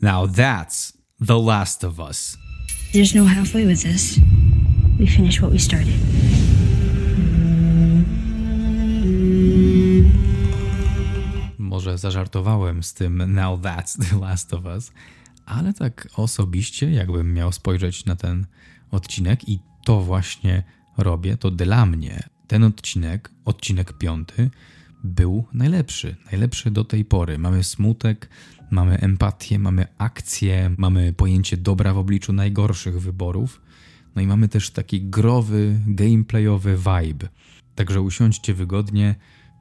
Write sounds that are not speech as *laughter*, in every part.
Now that's The Last of Us. There's no halfway with this. We finish what we started. Może zażartowałem z tym Now That's The Last of Us, ale tak osobiście, jakbym miał spojrzeć na ten odcinek i to właśnie robię, to dla mnie ten odcinek, odcinek piąty, był najlepszy. Najlepszy do tej pory. Mamy smutek, mamy empatię, mamy akcję, mamy pojęcie dobra w obliczu najgorszych wyborów. No i mamy też taki growy, gameplayowy vibe. Także usiądźcie wygodnie.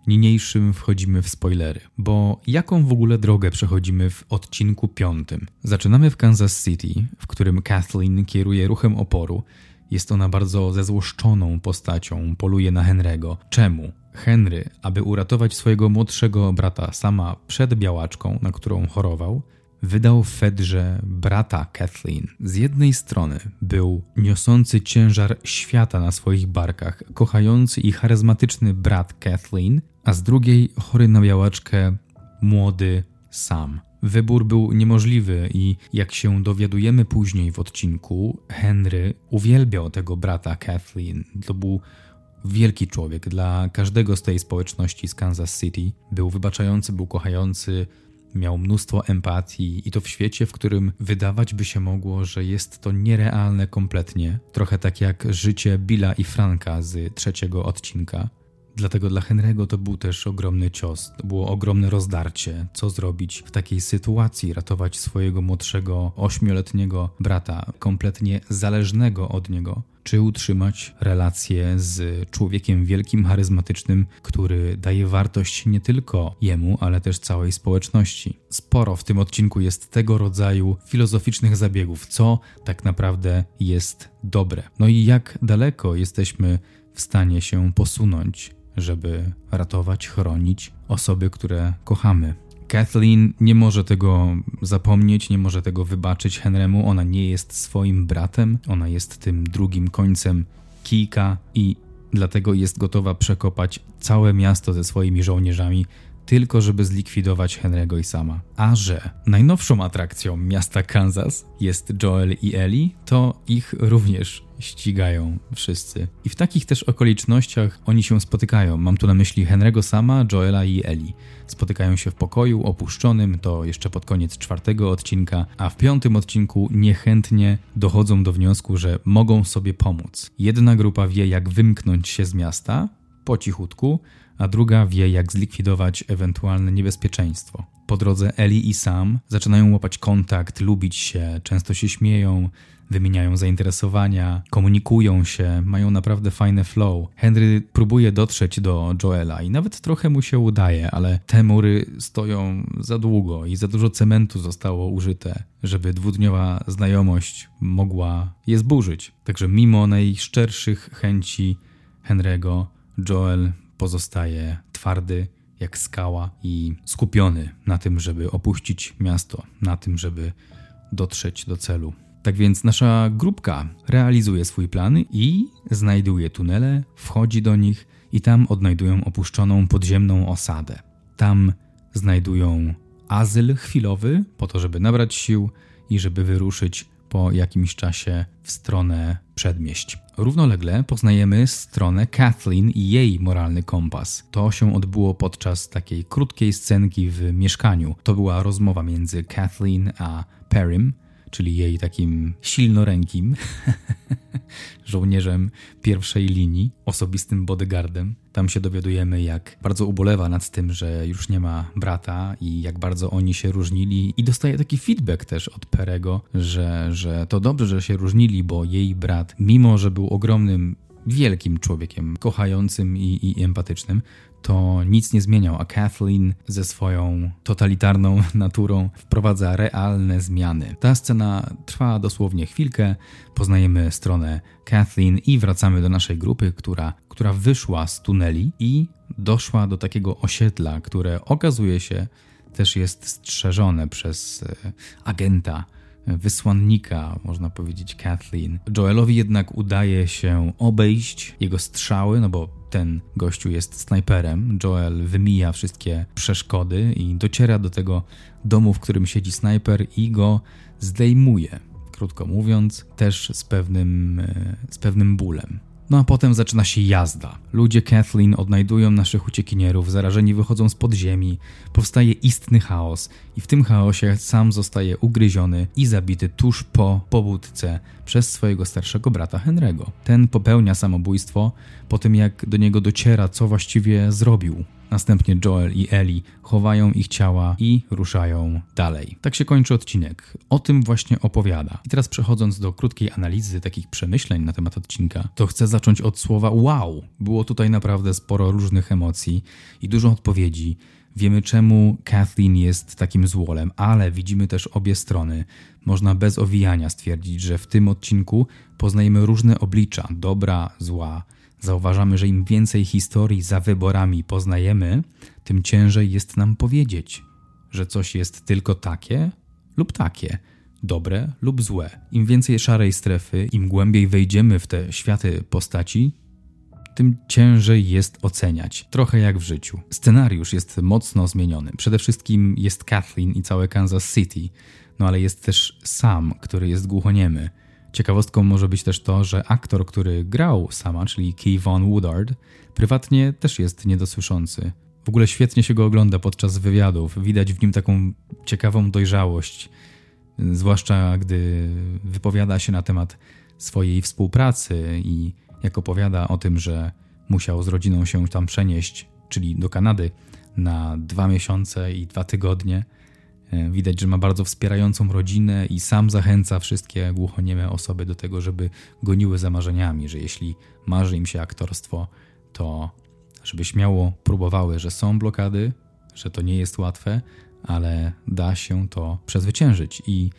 Niniejszym wchodzimy w spoilery, bo jaką w ogóle drogę przechodzimy w odcinku piątym? Zaczynamy w Kansas City, w którym Kathleen kieruje ruchem oporu. Jest ona bardzo zezłoszczoną postacią, poluje na Henry'ego. Czemu? Henry, aby uratować swojego młodszego brata sama przed białaczką, na którą chorował, wydał Fedrze brata Kathleen. Z jednej strony był niosący ciężar świata na swoich barkach, kochający i charyzmatyczny brat Kathleen, a z drugiej chory na białaczkę młody Sam. Wybór był niemożliwy i jak się dowiadujemy później w odcinku, Henry uwielbiał tego brata Kathleen. To był wielki człowiek dla każdego z tej społeczności z Kansas City. Był wybaczający, był kochający, miał mnóstwo empatii i to w świecie, w którym wydawać by się mogło, że jest to nierealne kompletnie. Trochę tak jak życie Billa i Franka z trzeciego odcinka. Dlatego dla Henry'ego to był też ogromny cios, to było ogromne rozdarcie. Co zrobić w takiej sytuacji? Ratować swojego młodszego, ośmioletniego brata, kompletnie zależnego od niego czy utrzymać relację z człowiekiem wielkim, charyzmatycznym, który daje wartość nie tylko jemu, ale też całej społeczności. Sporo w tym odcinku jest tego rodzaju filozoficznych zabiegów, co tak naprawdę jest dobre. No i jak daleko jesteśmy w stanie się posunąć, żeby ratować, chronić osoby, które kochamy. Kathleen nie może tego zapomnieć, nie może tego wybaczyć Henrymu. Ona nie jest swoim bratem, ona jest tym drugim końcem kijka i dlatego jest gotowa przekopać całe miasto ze swoimi żołnierzami, tylko żeby zlikwidować Henry'ego i sama. A że najnowszą atrakcją miasta Kansas jest Joel i Ellie, to ich również ścigają wszyscy. I w takich też okolicznościach oni się spotykają. Mam tu na myśli Henry'ego sama, Joela i Ellie. Spotykają się w pokoju opuszczonym, to jeszcze pod koniec czwartego odcinka, a w piątym odcinku niechętnie dochodzą do wniosku, że mogą sobie pomóc. Jedna grupa wie, jak wymknąć się z miasta po cichutku, a druga wie, jak zlikwidować ewentualne niebezpieczeństwo. Po drodze Eli i Sam zaczynają łapać kontakt, lubić się, często się śmieją, wymieniają zainteresowania, komunikują się, mają naprawdę fajne flow. Henry próbuje dotrzeć do Joela i nawet trochę mu się udaje, ale te mury stoją za długo i za dużo cementu zostało użyte, żeby dwudniowa znajomość mogła je zburzyć. Także mimo najszczerszych chęci Henry'ego, Joel pozostaje twardy jak skała i skupiony na tym, żeby opuścić miasto, na tym, żeby dotrzeć do celu. Tak więc nasza grupka realizuje swój plan i znajduje tunele, wchodzi do nich i tam odnajdują opuszczoną podziemną osadę. Tam znajdują azyl chwilowy po to, żeby nabrać sił i żeby wyruszyć po jakimś czasie w stronę przedmieść. Równolegle poznajemy stronę Kathleen i jej moralny kompas. To się odbyło podczas takiej krótkiej scenki w mieszkaniu. To była rozmowa między Kathleen a Perrym, czyli jej takim silnorękim *laughs* żołnierzem pierwszej linii, osobistym bodyguardem. Tam się dowiadujemy, jak bardzo ubolewa nad tym, że już nie ma brata i jak bardzo oni się różnili. I dostaje taki feedback też od Perego, że, że to dobrze, że się różnili, bo jej brat, mimo że był ogromnym wielkim człowiekiem, kochającym i, i, empatycznym, to nic nie zmieniał, a Kathleen ze swoją totalitarną *laughs* naturą wprowadza realne zmiany. Ta scena trwa dosłownie chwilkę, poznajemy stronę Kathleen i wracamy do naszej grupy, która, która wyszła z tuneli i doszła do takiego osiedla, które okazuje się też jest strzeżone przez e, agenta wysłannika, można powiedzieć, Kathleen. Joelowi jednak udaje się obejść jego strzały, no bo ten gościu jest snajperem. Joel wymija wszystkie przeszkody i dociera do tego domu, w którym siedzi snajper i go zdejmuje. Krótko mówiąc, też z pewnym, e, z pewnym bólem. No a potem zaczyna się jazda. Ludzie Kathleen odnajdują naszych uciekinierów, zarażeni wychodzą z podziemi, powstaje istny chaos i w tym chaosie sam zostaje ugryziony i zabity tuż po pobudce przez swojego starszego brata Henry'ego. Ten popełnia samobójstwo po tym jak do niego dociera co właściwie zrobił. Następnie Joel i Ellie chowają ich ciała i ruszają dalej. Tak się kończy odcinek. O tym właśnie opowiada. I teraz przechodząc do krótkiej analizy takich przemyśleń na temat odcinka, to chcę zacząć od słowa wow. Było tutaj naprawdę sporo różnych emocji i dużo odpowiedzi. Wiemy czemu Kathleen jest takim złolem, ale widzimy też obie strony. Można bez owijania stwierdzić, że w tym odcinku poznajemy różne oblicza dobra, zła, Zauważamy, że im więcej historii za wyborami poznajemy, tym ciężej jest nam powiedzieć, że coś jest tylko takie lub takie, dobre lub złe. Im więcej szarej strefy, im głębiej wejdziemy w te światy postaci, tym ciężej jest oceniać. Trochę jak w życiu. Scenariusz jest mocno zmieniony. Przede wszystkim jest Kathleen i całe Kansas City, no ale jest też Sam, który jest głuchoniemy. Ciekawostką może być też to, że aktor, który grał sama, czyli Key Von Woodard, prywatnie też jest niedosłyszący. W ogóle świetnie się go ogląda podczas wywiadów. Widać w nim taką ciekawą dojrzałość, zwłaszcza gdy wypowiada się na temat swojej współpracy i jak opowiada o tym, że musiał z rodziną się tam przenieść, czyli do Kanady, na dwa miesiące i dwa tygodnie widać, że ma bardzo wspierającą rodzinę i sam zachęca wszystkie głuchonieme osoby do tego, żeby goniły za marzeniami, że jeśli marzy im się aktorstwo, to żeby śmiało próbowały, że są blokady, że to nie jest łatwe, ale da się to przezwyciężyć i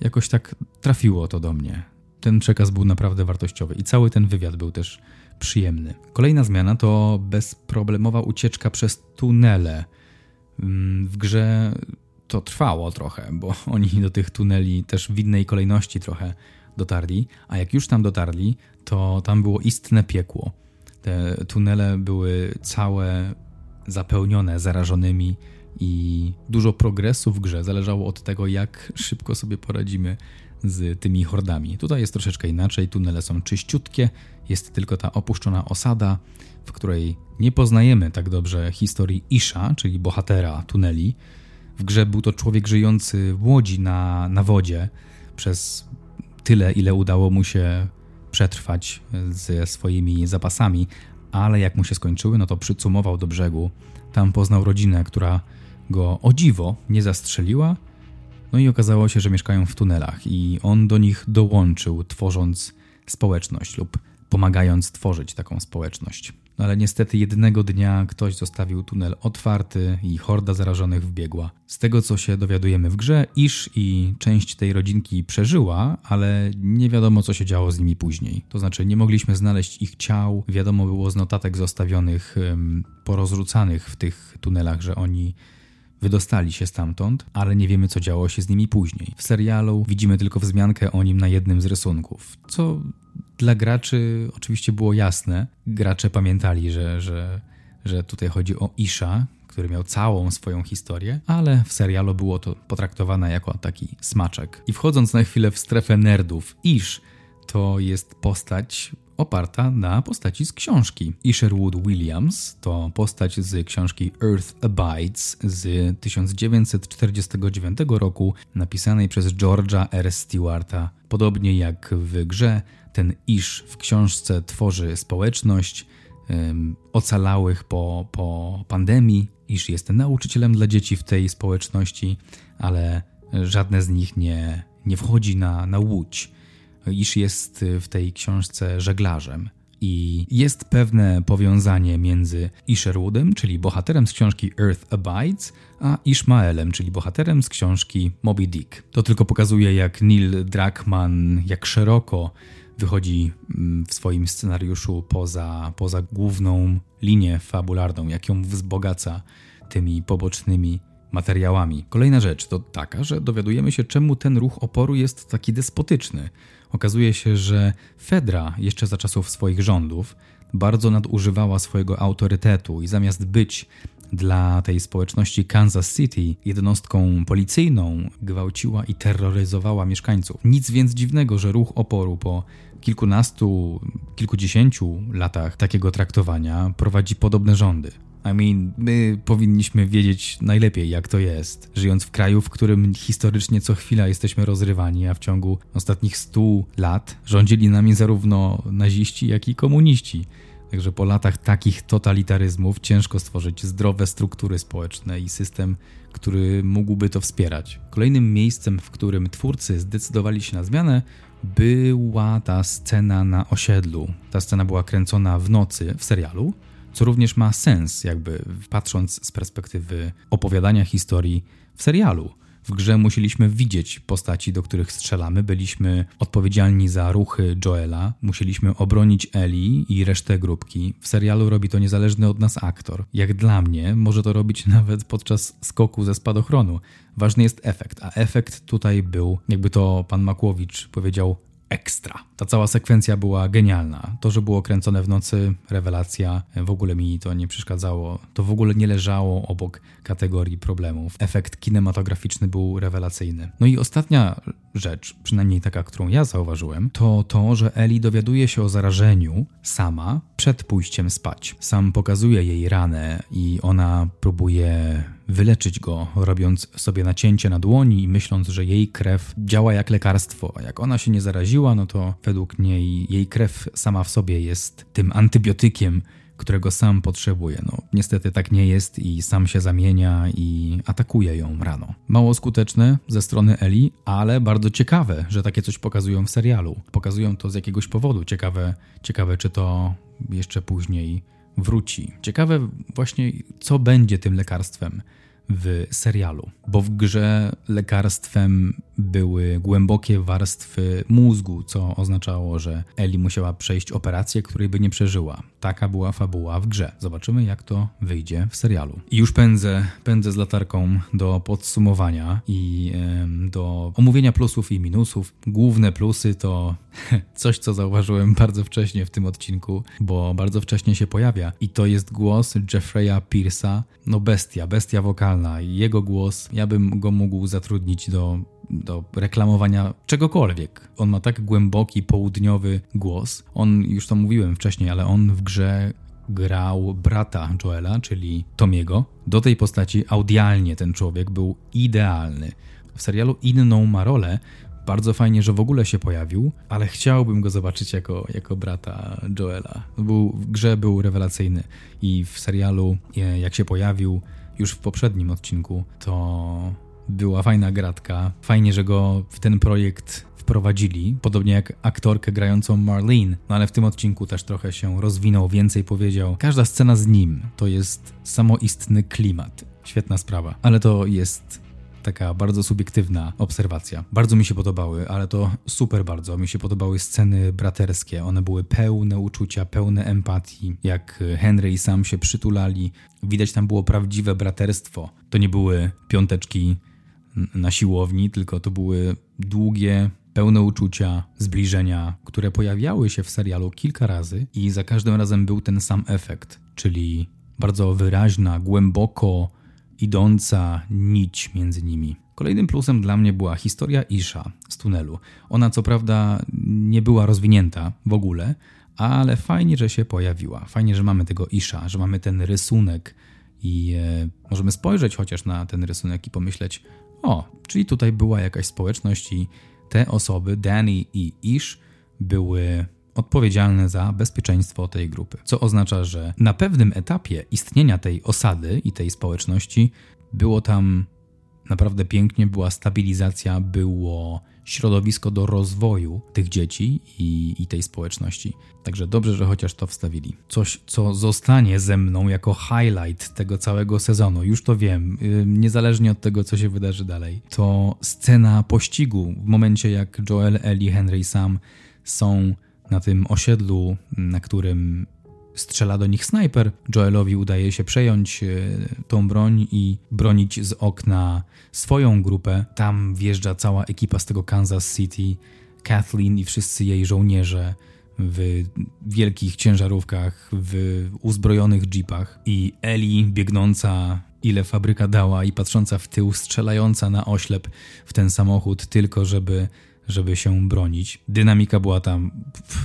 jakoś tak trafiło to do mnie. Ten przekaz był naprawdę wartościowy i cały ten wywiad był też przyjemny. Kolejna zmiana to bezproblemowa ucieczka przez tunele. Mm, w grze to trwało trochę, bo *laughs* oni do tych tuneli też w innej kolejności trochę dotarli, a jak już tam dotarli, to tam było istne piekło. Te tunele były całe zapełnione zarażonymi i dużo progresu w grze zależało od tego, jak szybko sobie poradzimy z tymi hordami. Tutaj jest troszeczkę inaczej, tunele są czyściutkie, jest tylko ta opuszczona osada, w której nie poznajemy tak dobrze historii Isha, czyli bohatera tuneli, w grze był to człowiek żyjący w łodzi na, na wodzie przez tyle, ile udało mu się przetrwać ze swoimi zapasami, ale jak mu się skończyły, no to przycumował do brzegu. Tam poznał rodzinę, która go o dziwo nie zastrzeliła. No i okazało się, że mieszkają w tunelach, i on do nich dołączył, tworząc społeczność lub pomagając tworzyć taką społeczność. No ale niestety jednego dnia ktoś zostawił tunel otwarty i horda zarażonych wbiegła. Z tego co się dowiadujemy w grze, Isz i część tej rodzinki przeżyła, ale nie wiadomo co się działo z nimi później. To znaczy nie mogliśmy znaleźć ich ciał, wiadomo było z notatek zostawionych, porozrzucanych w tych tunelach, że oni wydostali się stamtąd, ale nie wiemy co działo się z nimi później. W serialu widzimy tylko wzmiankę o nim na jednym z rysunków, co dla graczy oczywiście było jasne. Gracze pamiętali, że, że, że tutaj chodzi o Isha, który miał całą swoją historię, ale w serialu było to potraktowane jako taki smaczek. I wchodząc na chwilę w strefę nerdów, Ish to jest postać oparta na postaci z książki. Isherwood Williams to postać z książki Earth Abides z 1949 roku, napisanej przez George'a R. Stewarta. Podobnie jak w grze, ten Ish w książce tworzy społeczność ocalałych po, po pandemii. Ish jest nauczycielem dla dzieci w tej społeczności, ale żadne z nich nie, nie wchodzi na, na łódź. Ish jest w tej książce żeglarzem. I jest pewne powiązanie między Isherwoodem, czyli bohaterem z książki Earth Abides, a Ishmaelem, czyli bohaterem z książki Moby Dick. To tylko pokazuje, jak Neil Druckmann, jak szeroko wychodzi mm, w swoim scenariuszu poza, poza główną linię fabularną, jak ją wzbogaca tymi pobocznymi materiałami. Kolejna rzecz to taka, że dowiadujemy się, czemu ten ruch oporu jest taki despotyczny. Okazuje się, że Fedra jeszcze za czasów swoich rządów bardzo nadużywała swojego autorytetu i zamiast być dla tej społeczności Kansas City jednostką policyjną gwałciła i terroryzowała mieszkańców. Nic więc dziwnego, że ruch oporu po kilkunastu, kilkudziesięciu latach takiego traktowania prowadzi podobne rządy. I mean, my powinniśmy wiedzieć najlepiej, jak to jest, żyjąc w kraju, w którym historycznie co chwila jesteśmy rozrywani, a w ciągu ostatnich stu lat rządzili nami zarówno naziści, jak i komuniści. Także po latach takich totalitaryzmów ciężko stworzyć zdrowe struktury społeczne i system, który mógłby to wspierać. Kolejnym miejscem, w którym twórcy zdecydowali się na zmianę, była ta scena na osiedlu. Ta scena była kręcona w nocy w serialu, co również ma sens, jakby patrząc z perspektywy opowiadania historii w serialu. W grze musieliśmy widzieć postaci, do których strzelamy, byliśmy odpowiedzialni za ruchy Joela, musieliśmy obronić Eli i resztę grupki. W serialu robi to niezależny od nas aktor. Jak dla mnie, może to robić *laughs* nawet podczas skoku ze spadochronu. Ważny jest efekt, a efekt tutaj był, jakby to pan Makłowicz powiedział, ekstra. Ta cała sekwencja była genialna. To, że było kręcone w nocy, rewelacja, w ogóle mi to nie przeszkadzało. To w ogóle nie leżało obok kategorii problemów. Efekt kinematograficzny był rewelacyjny. No i ostatnia rzecz, przynajmniej taka, którą ja zauważyłem, to to, że Eli dowiaduje się o zarażeniu sama przed pójściem spać. Sam pokazuje jej ranę i ona próbuje wyleczyć go, robiąc sobie nacięcie na dłoni i myśląc, że jej krew działa jak lekarstwo. A jak ona się nie zaraziła, no to według niej jej krew sama w sobie jest tym antybiotykiem, którego sam potrzebuje. No, niestety tak nie jest i sam się zamienia i atakuje ją rano. Mało skuteczne ze strony Eli, ale bardzo ciekawe, że takie coś pokazują w serialu. Pokazują to z jakiegoś powodu. Ciekawe, ciekawe czy to jeszcze później wróci. Ciekawe właśnie, co będzie tym lekarstwem w serialu, bo w grze lekarstwem były głębokie warstwy mózgu, co oznaczało, że Eli musiała przejść operację, której by nie przeżyła. Taka była fabuła w grze. Zobaczymy, jak to wyjdzie w serialu. I już pędzę, pędzę z latarką do podsumowania i yy, do omówienia plusów i minusów. Główne plusy to *laughs* coś, co zauważyłem bardzo wcześnie w tym odcinku, bo bardzo wcześnie się pojawia i to jest głos Jeffreya Pierce'a, no bestia, bestia wokalna. Jego głos, ja bym go mógł zatrudnić do do reklamowania czegokolwiek. On ma tak głęboki, południowy głos. On, już to mówiłem wcześniej, ale on w grze grał brata Joela, czyli Tomiego. Do tej postaci audialnie ten człowiek był idealny. W serialu inną ma rolę, bardzo fajnie, że w ogóle się pojawił, ale chciałbym go zobaczyć jako, jako brata Joela. Był, w grze był rewelacyjny i w serialu, e, jak się pojawił już w poprzednim odcinku, to była fajna gratka. Fajnie, że go w ten projekt wprowadzili, podobnie jak aktorkę grającą Marlene, no ale w tym odcinku też trochę się rozwinął, więcej powiedział. Każda scena z nim to jest samoistny klimat. Świetna sprawa, ale to jest taka bardzo subiektywna obserwacja. Bardzo mi się podobały, ale to super bardzo. Mi się podobały sceny braterskie. One były pełne uczucia, pełne empatii. Jak Henry i sam się przytulali. Widać tam było prawdziwe braterstwo. To nie były piąteczki na siłowni, tylko to były długie, pełne uczucia, zbliżenia, które pojawiały się w serialu kilka razy i za każdym razem był ten sam efekt, czyli bardzo wyraźna, głęboko idąca nić między nimi. Kolejnym plusem dla mnie była historia Isha z tunelu. Ona co prawda nie była rozwinięta w ogóle, ale fajnie, że się pojawiła. Fajnie, że mamy tego Isha, że mamy ten rysunek i e, możemy spojrzeć chociaż na ten rysunek i pomyśleć, o, czyli tutaj była jakaś społeczność i te osoby, Danny i Ish, były odpowiedzialne za bezpieczeństwo tej grupy. Co oznacza, że na pewnym etapie istnienia tej osady i tej społeczności było tam naprawdę pięknie, była stabilizacja, było środowisko do rozwoju tych dzieci i, i, tej społeczności. Także dobrze, że chociaż to wstawili. Coś, co zostanie ze mną jako highlight tego całego sezonu, już to wiem, niezależnie od tego, co się wydarzy dalej, to scena pościgu w momencie, jak Joel, Ellie, Henry Sam są na tym osiedlu, na którym strzela do nich snajper. Joelowi udaje się przejąć e, tą broń i bronić z okna swoją grupę. Tam wjeżdża cała ekipa z tego Kansas City, Kathleen i wszyscy jej żołnierze w wielkich ciężarówkach, w uzbrojonych jeepach i Eli biegnąca ile fabryka dała i patrząca w tył, strzelająca na oślep w ten samochód tylko żeby żeby się bronić. Dynamika była tam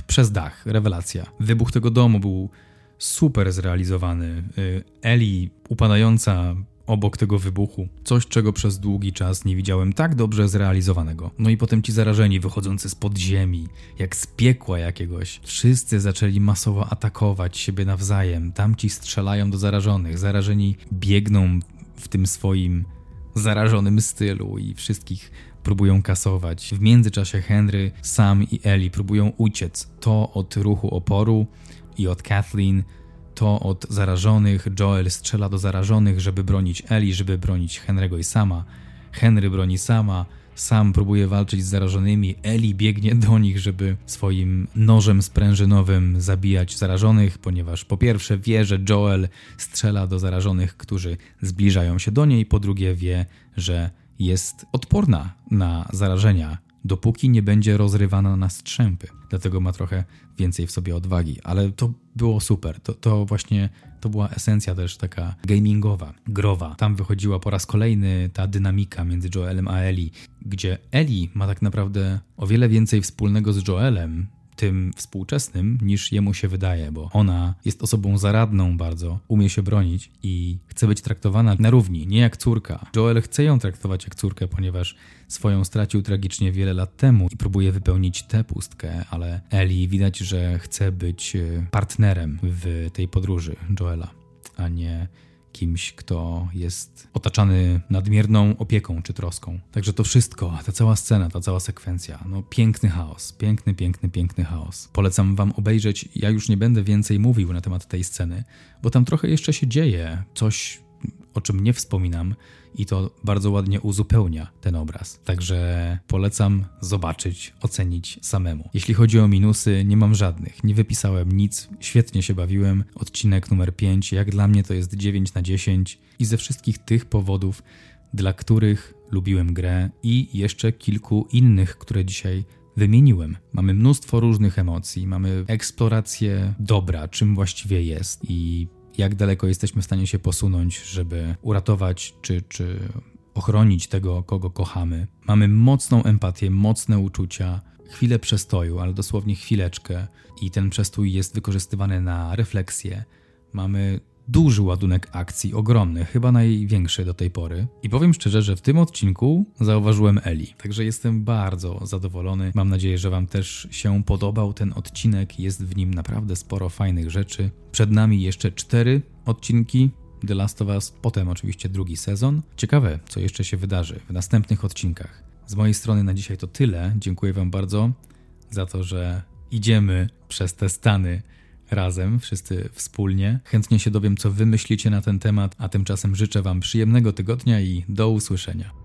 przez dach, rewelacja. Wybuch tego domu był super zrealizowany. Y, Eli upadająca obok tego wybuchu. Coś, czego przez długi czas nie widziałem tak dobrze zrealizowanego. No i potem ci zarażeni wychodzący z podziemi, jak z piekła jakiegoś. Wszyscy zaczęli masowo atakować siebie nawzajem. Tamci strzelają do zarażonych. Zarażeni biegną w tym swoim zarażonym stylu i wszystkich próbują kasować. W międzyczasie Henry, Sam i Ellie próbują uciec. To od ruchu oporu i od Kathleen, to od zarażonych. Joel strzela do zarażonych, żeby bronić Ellie, żeby bronić Henry'ego i Sama. Henry broni Sama, sam próbuje walczyć z zarażonymi. Eli biegnie do nich, żeby swoim nożem sprężynowym zabijać zarażonych, ponieważ po pierwsze wie, że Joel strzela do zarażonych, którzy zbliżają się do niej, po drugie wie, że jest odporna na zarażenia, dopóki nie będzie rozrywana na strzępy. Dlatego ma trochę więcej w sobie odwagi, ale to było super. To, to właśnie to była esencja też taka gamingowa, growa. Tam wychodziła po raz kolejny ta dynamika między Joelem a Eli, gdzie Eli ma tak naprawdę o wiele więcej wspólnego z Joelem tym współczesnym niż jemu się wydaje, bo ona jest osobą zaradną bardzo, umie się bronić i chce być traktowana na równi, nie jak córka. Joel chce ją traktować jak córkę, ponieważ swoją stracił tragicznie wiele lat temu i próbuje wypełnić tę pustkę, ale Ellie widać, że chce być e, partnerem w tej podróży Joela, a nie kimś, kto jest otaczany nadmierną opieką czy troską. Także to wszystko, ta cała scena, ta cała sekwencja, no piękny chaos, piękny, piękny, piękny chaos. Polecam wam obejrzeć, ja już nie będę więcej mówił na temat tej sceny, bo tam trochę jeszcze się dzieje, coś o czym nie wspominam i to bardzo ładnie uzupełnia ten obraz. Także polecam zobaczyć, ocenić samemu. Jeśli chodzi o minusy, nie mam żadnych. Nie wypisałem nic, świetnie się bawiłem. Odcinek numer 5, jak dla mnie to jest 9 na 10 i ze wszystkich tych powodów, dla których lubiłem grę i jeszcze kilku innych, które dzisiaj wymieniłem. Mamy mnóstwo różnych emocji, mamy eksplorację dobra, czym właściwie jest i jak daleko jesteśmy w stanie się posunąć, żeby uratować czy, czy ochronić tego, kogo kochamy. Mamy mocną empatię, mocne uczucia, chwilę przestoju, ale dosłownie chwileczkę, i ten przestój jest wykorzystywany na refleksję. Mamy duży ładunek akcji, ogromny, chyba największy do tej pory. I powiem szczerze, że w tym odcinku zauważyłem Eli, także jestem bardzo zadowolony. Mam nadzieję, że Wam też się podobał ten odcinek, jest w nim naprawdę sporo fajnych rzeczy. Przed nami jeszcze cztery odcinki. The Last of Us, potem oczywiście drugi sezon. Ciekawe, co jeszcze się wydarzy w następnych odcinkach. Z mojej strony na dzisiaj to tyle. Dziękuję Wam bardzo za to, że idziemy przez te stany razem, wszyscy wspólnie. Chętnie się dowiem, co wy myślicie na ten temat, a tymczasem życzę Wam przyjemnego tygodnia i do usłyszenia.